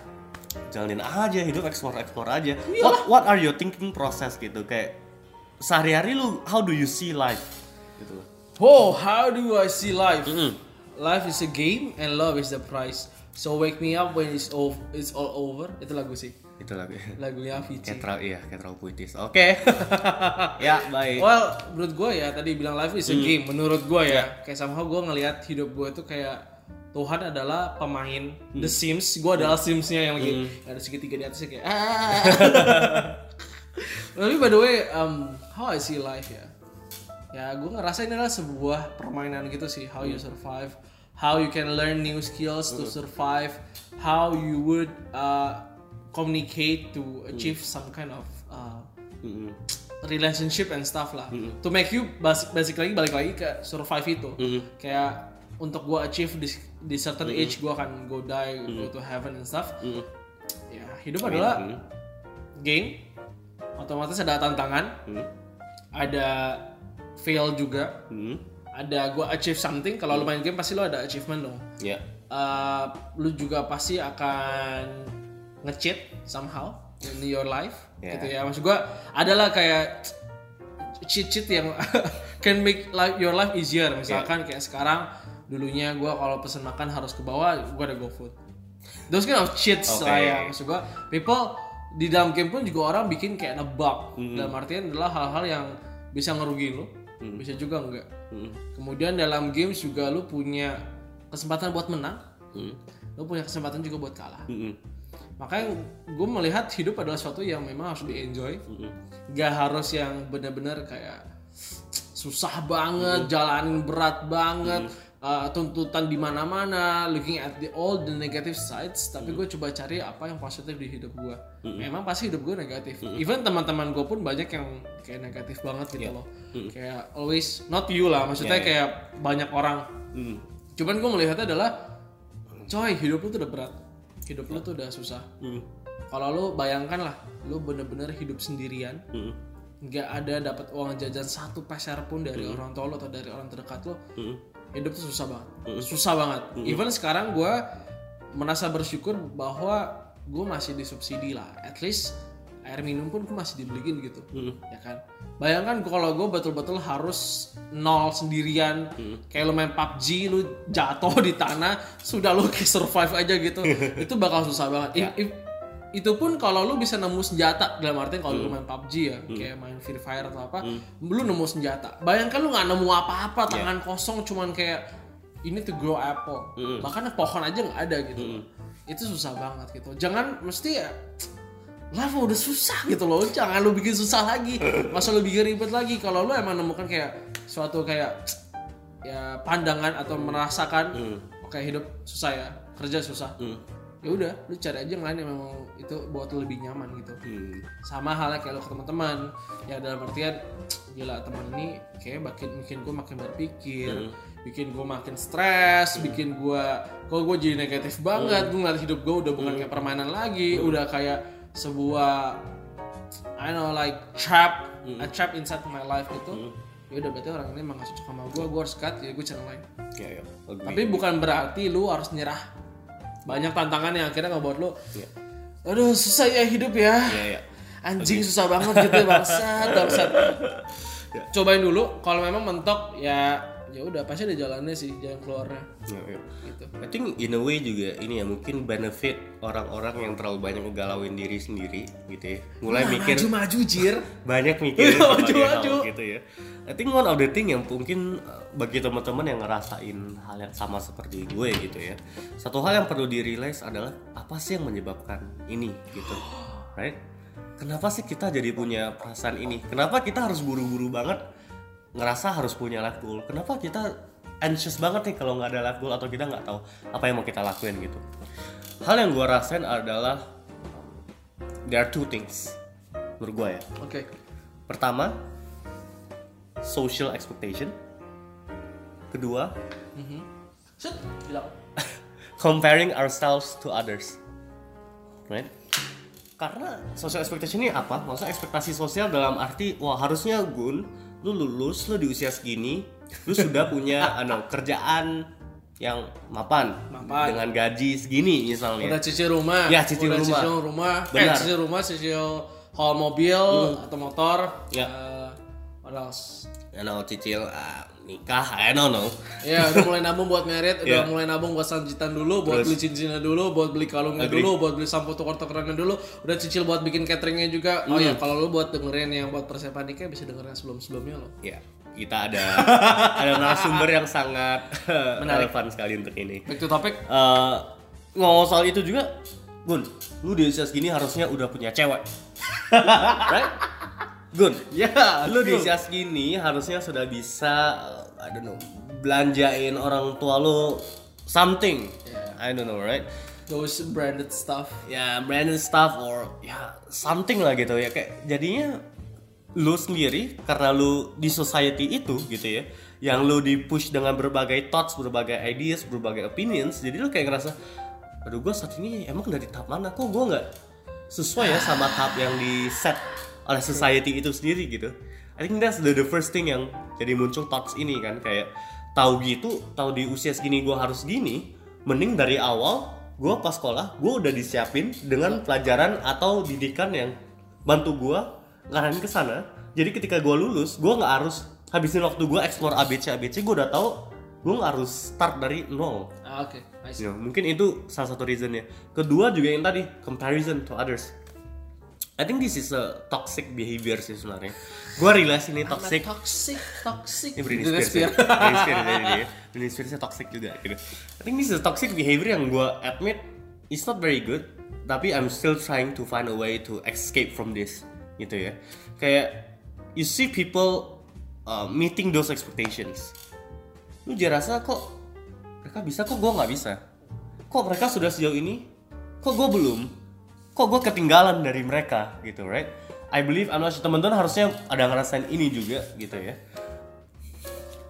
jalanin aja hidup explore explore aja. What what are your thinking process gitu? Kayak sehari-hari lu how do you see life? Gitu oh how do I see life? Mm-mm. life is a game and love is the prize so wake me up when it's all it's all over. Itu lagu sih Itu lagu lagunya Avicii terlalu iya terlalu puitis. Oke. ya baik. Well, menurut gue ya tadi bilang life is a game. Menurut gue ya, kayak somehow gue ngelihat hidup gue tuh kayak Tuhan adalah pemain The Sims. Gue adalah Simsnya yang lagi ada segitiga di atasnya kayak. "Ah." Tapi by the way, um, how I see life ya, ya gue ngerasa ini adalah sebuah permainan gitu sih. How you survive, how you can learn new skills to survive, how you would uh, communicate to achieve some kind of uh, Mm-mm. relationship and stuff lah. To make you basic basic lagi balik lagi ke survive itu. Kayak untuk gua achieve di, di certain age gua akan go die go to heaven and stuff. Mm-mm. ya hidup adalah Mm. game. Otomatis ada tantangan. Mm. ada fail juga. Mm. ada gua achieve something. Kalau lu main game pasti lu ada achievement dong. Ya. uh, lu juga pasti akan nge-cheat somehow in your life Yeah. gitu ya maksud gua adalah kayak cheat-cheat yang can make life, your life easier misalkan kayak sekarang dulunya gua kalau pesen makan harus ke bawah gua ada GoFood those kind of cheats Oke. lah ya maksud gua people di dalam game pun juga orang bikin kayak nebak dalam artian adalah hal-hal yang bisa ngerugiin lu bisa juga enggak Mm. Kemudian dalam games juga lu punya kesempatan buat menang, Mm. lu punya kesempatan juga buat kalah. Mm-mm. Makanya gue melihat hidup adalah sesuatu yang memang harus di enjoy, gak harus yang benar-benar kayak susah banget, jalanin berat banget, uh, tuntutan di mana-mana, looking at the all the negative sides. Tapi gue coba cari apa yang positif di hidup gue. Memang pasti hidup gue negatif. Even teman-teman gue pun banyak yang kayak negatif banget gitu loh. Kayak always not you lah, maksudnya kayak banyak orang. Mm. Cuman gue melihatnya adalah, coy hidup lu tuh udah berat, hidup lu tuh udah susah. Mm. Kalau lu bayangkan lah, lu bener-bener hidup sendirian, Mm. nggak ada dapat uang jajan satu peser pun dari orang tua lo atau dari orang terdekat lo Mm. hidup tuh susah banget susah banget even sekarang gue merasa bersyukur bahwa gue masih disubsidi lah at least air minum pun gue masih dibeliin gitu. Mm. ya kan? Bayangkan kalau gue betul-betul harus nol sendirian. Kayak lo main PUBG lu jatuh di tanah sudah lu kayak survive aja gitu. Itu bakal susah banget. If- if- itu pun kalau lu bisa nemu senjata dalam artian kalau lu main PUBG ya kayak main Free Fire atau apa lu nemu senjata. Bayangkan lu nggak nemu apa-apa tangan kosong cuman kayak ini to grow apple. Bahkan pohon aja nggak ada gitu. Itu susah banget gitu. Jangan mesti ya life udah susah gitu loh. Jangan lu bikin susah lagi. Masa lu bikin ribet lagi? Kalau lu emang nemukan kayak suatu kayak ya pandangan atau merasakan oke hidup susah ya kerja susah. Ya udah lu cari aja yang lain yang memang itu buat lu lebih nyaman gitu. Mm. sama halnya kayak lo ke teman-teman. Ya dalam artian gila teman ini kayak makin bikin gue makin berpikir bikin gue makin stres bikin gue kok gue jadi negatif banget gue ngeliat hidup gue udah bukan kayak permainan lagi udah kayak sebuah I know like trap a trap inside my life gitu. Ya udah berarti orang ini emang gak cocok sama gue gue harus cut jadi gue channel lain. Ya, ya. Agree. tapi bukan berarti lu harus nyerah. Banyak tantangan yang akhirnya ngebuat lu Iya. aduh susah ya hidup ya. Ya, ya. anjing susah banget gitu ya bangsat bangsat. Cobain dulu kalau memang mentok ya ya udah pasti ada jalannya sih jalan keluarnya Ya, ya. gitu I think in a way juga ini ya mungkin benefit orang-orang yang terlalu banyak ngegalauin diri sendiri gitu ya. Mulai mikir maju maju jir banyak mikir Maju, berbagai hal maju. gitu ya. I think one of the thing yang mungkin uh, bagi teman-teman yang ngerasain hal yang sama seperti gue gitu ya. Satu hal yang perlu di-realize adalah apa sih yang menyebabkan ini gitu. Right? Kenapa sih kita jadi punya perasaan ini? Kenapa kita harus buru-buru banget ngerasa harus punya life goal? Kenapa kita anxious banget nih kalau nggak ada life goal atau kita nggak tahu apa yang mau kita lakuin gitu? Hal yang gue rasain adalah there are two things menurut gue ya. oke Pertama, social expectation. Kedua, bilang comparing ourselves to others. Right? Karena social expectation ini apa? Maksudnya ekspektasi sosial dalam arti, wah harusnya Gun, lu lulus, lu di usia segini, lu sudah punya ano, kerjaan yang mapan, Mapan. dengan gaji segini misalnya. udah cicil rumah Ya, cicil udah rumah. cicil rumah eh Benar. cicil rumah cicil hall mobil atau motor Ya. Eh, what else Ano, cicil ah, nikah, I don't know. Ya udah mulai nabung buat merit, udah Iya. mulai nabung buat sanjitan dulu, buat Terus. beli cincinnya dulu, buat beli kalungnya Agree. dulu, buat beli sampo tuker-tukerannya dulu, udah cicil buat bikin cateringnya juga. Oh Hmm. ya kalau lu buat dengerin yang buat persiapan nikah bisa dengerin sebelum-sebelumnya loh. Ya, kita ada ada narasumber yang sangat relevan sekali untuk ini. Back to topic. Eh, ngomong soal itu juga, Gun, lu di usia segini harusnya udah punya cewek, right? Gun, Ya, lu di usia segini harusnya sudah bisa, eh, I don't know, belanjain orang tua lu something, I don't know, right? those branded stuff. ya branded stuff or ya something lah gitu ya kayak jadinya lu sendiri karena lu di society itu gitu ya yang lu di push dengan berbagai thoughts berbagai ideas berbagai opinions jadi lu kayak ngerasa aduh gue saat ini emang dari tahap mana kok gue nggak sesuai ya sama tahap yang di set oleh society itu sendiri gitu I think that's the, the first thing yang jadi muncul thoughts ini kan kayak tahu gitu tahu di usia segini gue harus gini mending dari awal gue pas sekolah gue udah disiapin dengan pelajaran atau didikan yang bantu gue ngarahin ke sana jadi ketika gue lulus gue nggak harus habisin waktu gue explore ABC ABC gue udah tahu gue nggak harus start dari nol Ah, Oke, I see. Ya, mungkin itu salah satu reasonnya. Kedua juga yang tadi comparison to others. I think this is a toxic behavior sih sebenarnya. Gua realize ini toxic. Toxic, toxic. Ini Britney Spears. ya. Spears. Britney Spears jadi dia. Britney Spears toxic juga gitu. I think this is a toxic behavior yang gua admit it's not very good. Tapi I'm still trying to find a way to escape from this gitu ya. Kayak you see people uh, meeting those expectations. Lu jadi rasa kok mereka bisa kok gua nggak bisa. Kok mereka sudah sejauh ini? Kok gua belum? Kok gua ketinggalan dari mereka gitu, right? I believe I'm not sure teman-teman harusnya ada ngerasain ini juga gitu ya.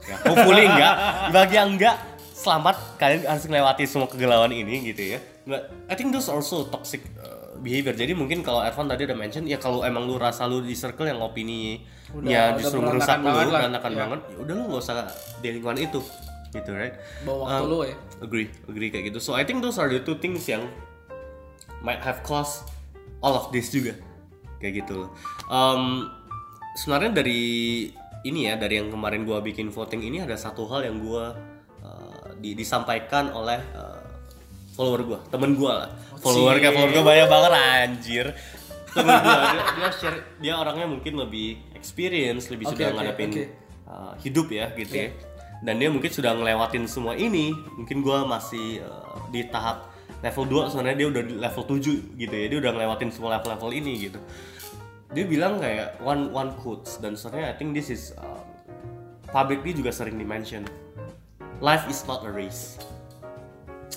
Ya, hopefully enggak. Bagi yang enggak, selamat kalian harus melewati semua kegalauan ini gitu ya. But I think those also toxic uh, behavior. Jadi mungkin kalau Ervan tadi udah mention ya kalau emang lu rasa lu di circle yang opini ya justru merusak lu, berantakan Iya. banget, ya udah lu nggak usah di lingkungan itu. Gitu, right? Bawa waktu Um, lu ya. Agree, agree kayak gitu. So I think those are the two things yang might have caused all of this juga kayak gitu. Um, sebenarnya dari ini ya dari yang kemarin gua bikin voting ini ada satu hal yang gua uh, di- disampaikan oleh uh, follower gua, temen gua lah. Follower kayak follower gua banyak banget anjir. Temen gua dia, dia share dia orangnya mungkin lebih experience, lebih Oke, sudah oke, ngadepin oke. uh, hidup ya gitu ya dan dia mungkin sudah ngelewatin semua ini mungkin gua masih uh, di tahap level 2 sebenarnya dia udah di level 7 gitu ya. Dia udah ngelewatin semua level-level ini gitu. Dia bilang kayak one one quotes dan sebenarnya I think this is um, publicly juga sering di mention life is not a race.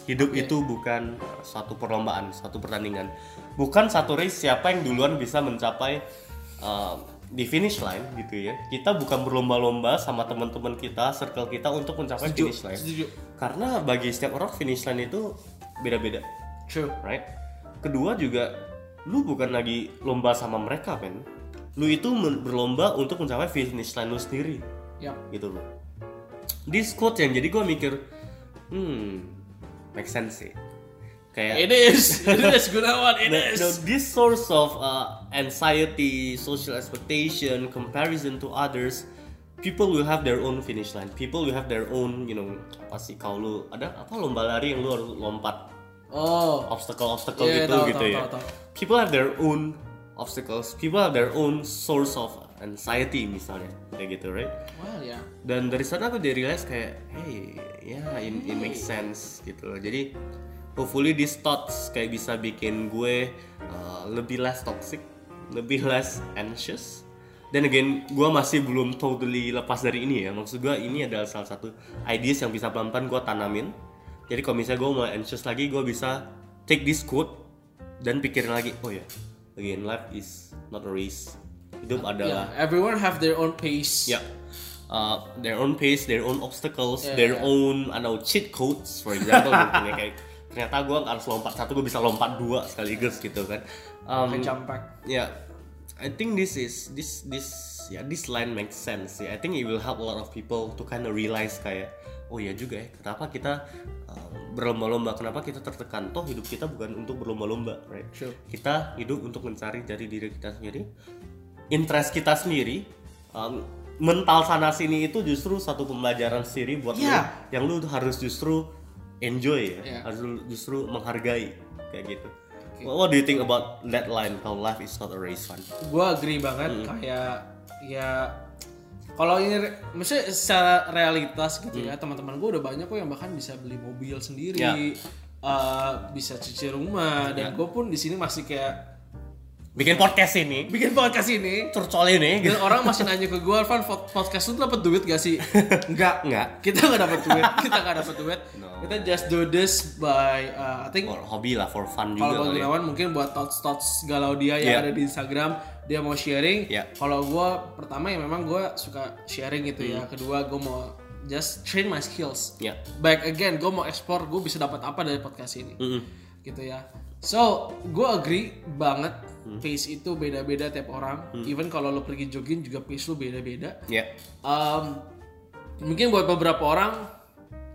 Hidup Oke. itu bukan suatu perlombaan suatu pertandingan. Bukan satu race siapa yang duluan bisa mencapai uh, di finish line gitu ya. Kita bukan berlomba-lomba sama teman-teman kita circle kita untuk mencapai Setuju, finish line. setuju. karena bagi setiap orang finish line itu beda-beda True. right? Kedua juga lu bukan lagi lomba sama mereka men. Lu itu berlomba untuk mencapai finish line lu sendiri Yap. gitu loh. This quote yang jadi gue mikir, hmm, make sense sih. kayak It is, it is Gunawan, it No, is. no, this source of uh, anxiety, social expectation, comparison to others, people will have their own finish line. People will have their own, you know, apa sih kalau lu ada apa lomba lari yang lu harus lompat Oh, obstacle-obstacle Iya, gitu tahu, gitu tahu, ya. tahu, tahu. People have their own obstacles. People have their own source of anxiety misalnya kayak gitu, right? well ya. dan dari sana aku jadi realize kayak hey ya yeah, it, it makes sense gitu loh jadi hopefully these thoughts kayak bisa bikin gue uh, lebih less toxic lebih less anxious dan again gue masih belum totally lepas dari ini ya maksud gue ini adalah salah satu ideas yang bisa pelan-pelan gue tanamin jadi kalau misalnya gue mulai anxious lagi gue bisa take this quote dan pikirin lagi oh ya again life is not a race hidup adalah Yeah, everyone have their own pace. Ya. Uh, their own pace, their own obstacles, Yeah, their yeah. own, I know, cheat codes, for example, ya, kayak ternyata gue harus lompat satu, gue bisa lompat dua sekaligus gitu kan. Um, ya, I think this is this this ya this line makes sense ya. I think it will help a lot of people to kind of realize kayak oh ya juga ya kenapa kita uh, berlomba-lomba kenapa kita tertekan toh hidup kita bukan untuk berlomba-lomba right Sure. kita hidup untuk mencari dari diri kita sendiri interest kita sendiri um, mental sana sini itu justru satu pembelajaran sendiri buat lu Yeah. yang lu harus justru enjoy ya Yeah. harus justru menghargai kayak gitu what do you think about that line kalau life is not a race one gue agree banget Hmm. kayak ya kalau ini maksudnya secara realitas gitu Hmm. ya teman-teman gue udah banyak kok yang bahkan bisa beli mobil sendiri Ya. eh, bisa cuci rumah dan Ya. gue pun di sini masih kayak bikin podcast ini bikin podcast ini curcol ini gitu dan orang masih nanya ke gue Van pod- podcast lu dapat duit gak sih enggak Enggak. kita nggak dapat duit kita nggak dapat duit kita just do this by uh, I think Or hobi lah for fun juga kalau kali ya. Mungkin buat thoughts thoughts galau dia yang Yeah. ada di Instagram dia mau sharing. Yeah. Kalau gue pertama ya memang gue suka sharing gitu Hmm. ya. Kedua gue mau just train my skills. Ya. Back again gue mau explore gue bisa dapat apa dari podcast ini. Mm-mm. Gitu ya. So gue agree banget Hmm. pace itu beda-beda tiap orang. Even kalau lo pergi jogging juga pace lu beda-beda. ya Um, mungkin buat beberapa orang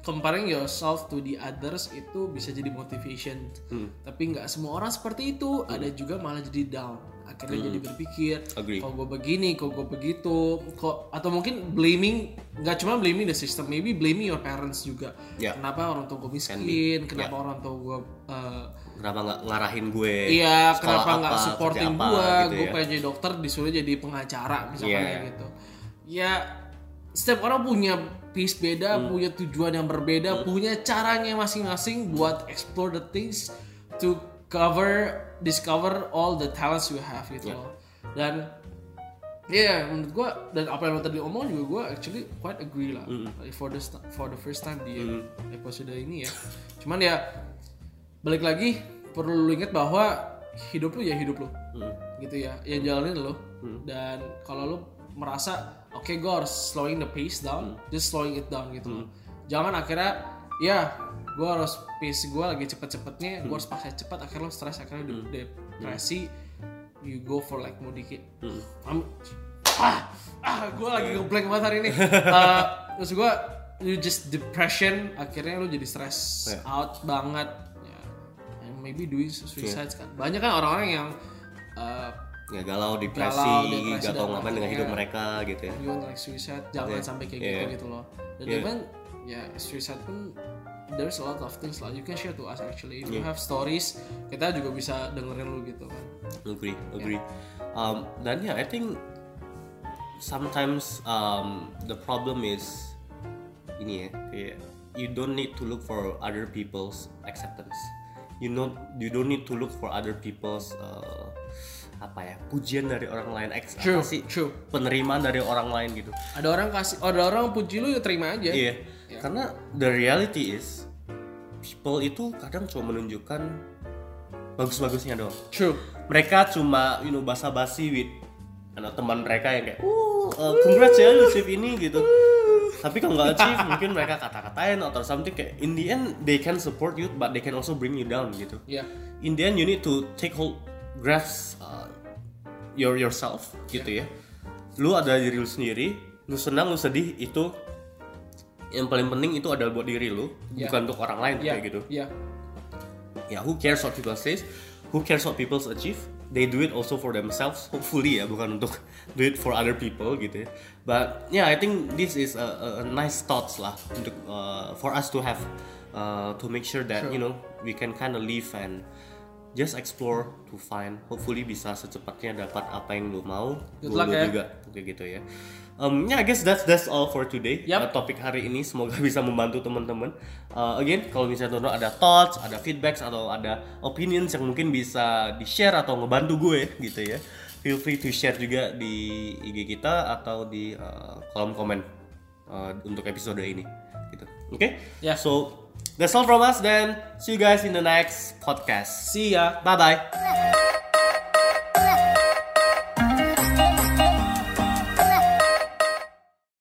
comparing yourself to the others itu bisa jadi motivation Hmm. tapi nggak semua orang seperti itu ada juga malah jadi down akhirnya jadi berpikir Hmm. Kok gue begini kok gue begitu kok atau mungkin blaming nggak cuma blaming the system maybe blaming your parents juga Ya. kenapa orang tua gue miskin kenapa orang tua gue uh, kenapa nggak ngarahin gue Iya, kenapa nggak supporting apa, gua? gitu Gue ya. pengen jadi dokter, disuruh jadi pengacara misalnya Iya. kayak gitu. Ya, setiap orang punya pace beda, Hmm. punya tujuan yang berbeda, punya caranya masing-masing buat explore the things to cover, discover all the talents you have gitu Iya. loh. Dan ya menurut gua dan apa yang lo tadi omong juga gua actually quite agree lah Like, for the for the first time di episode ini ya. Cuman ya balik lagi perlu lu ingat bahwa hidup lu ya hidup lu. Gitu ya yang jalanin lu. Dan kalau lu merasa oke gue harus slowing the pace down just slowing it down gitu. Loh jangan akhirnya ya gue harus pace gue lagi cepet-cepetnya gue harus paksa cepat akhirnya lu stres akhirnya lu depresi you go for like mau dikit. Am- ah ah gue lagi ngeblank banget hari ini. Eh, terus gue you just depression akhirnya lu jadi stress Ya. out banget maybe doing suicides kan. Banyak kan orang-orang yang uh, ya galau depresi, Galau, depresi, gak tau ngapain dengan hidup mereka gitu ya. you like suicide jangan Yeah. sampai kayak Yeah. gitu gitu loh. Dan Yeah. even ya suicide pun there's a lot of things lah. You can share to us actually. If you Yeah. have stories kita juga bisa dengerin lu gitu kan. Agree agree. Um, dan ya I think sometimes um, the problem is ini ya kayak you don't need to look for other people's acceptance you not you don't need to look for other people's uh, apa ya pujian dari orang lain. Ex True, apa sih? true. penerimaan dari orang lain gitu. Ada orang kasih ada orang puji lu ya terima aja. Iya, karena the reality is people itu kadang cuma menunjukkan bagus-bagusnya doang. true. Mereka cuma you know basa-basi with anak teman mereka yang kayak, "Uh, uh, congrats ya lu ini" gitu. Tapi kalau nggak achieve mungkin mereka kata-katain atau something kayak in the end they can support you but they can also bring you down gitu. ya In the end you need to take hold grasp uh, your yourself gitu ya. Lu ada diri lu sendiri, lu senang, lu sedih itu yang paling penting itu adalah buat diri lu, Ya. bukan untuk orang lain ya kayak gitu. ya ya who cares what people says who cares what people achieve they do it also for themselves hopefully ya bukan untuk do it for other people gitu ya but yeah I think this is a, a, nice thoughts lah untuk uh, for us to have uh, to make sure that you know we can kind of live and just explore to find hopefully bisa secepatnya dapat apa yang lu mau Good luck lu ya. juga kayak gitu ya. Um, yeah I guess that's that's all for today Yep. Uh, topik hari ini. Semoga bisa membantu teman-teman. Uh, again kalau misalnya teman-teman ada thoughts ada feedbacks atau ada opinions yang mungkin bisa di share atau ngebantu gue gitu ya feel free to share juga di IG kita atau di uh, kolom komen uh, untuk episode ini gitu oke Ya. so that's all from us then see you guys in the next podcast See ya. bye bye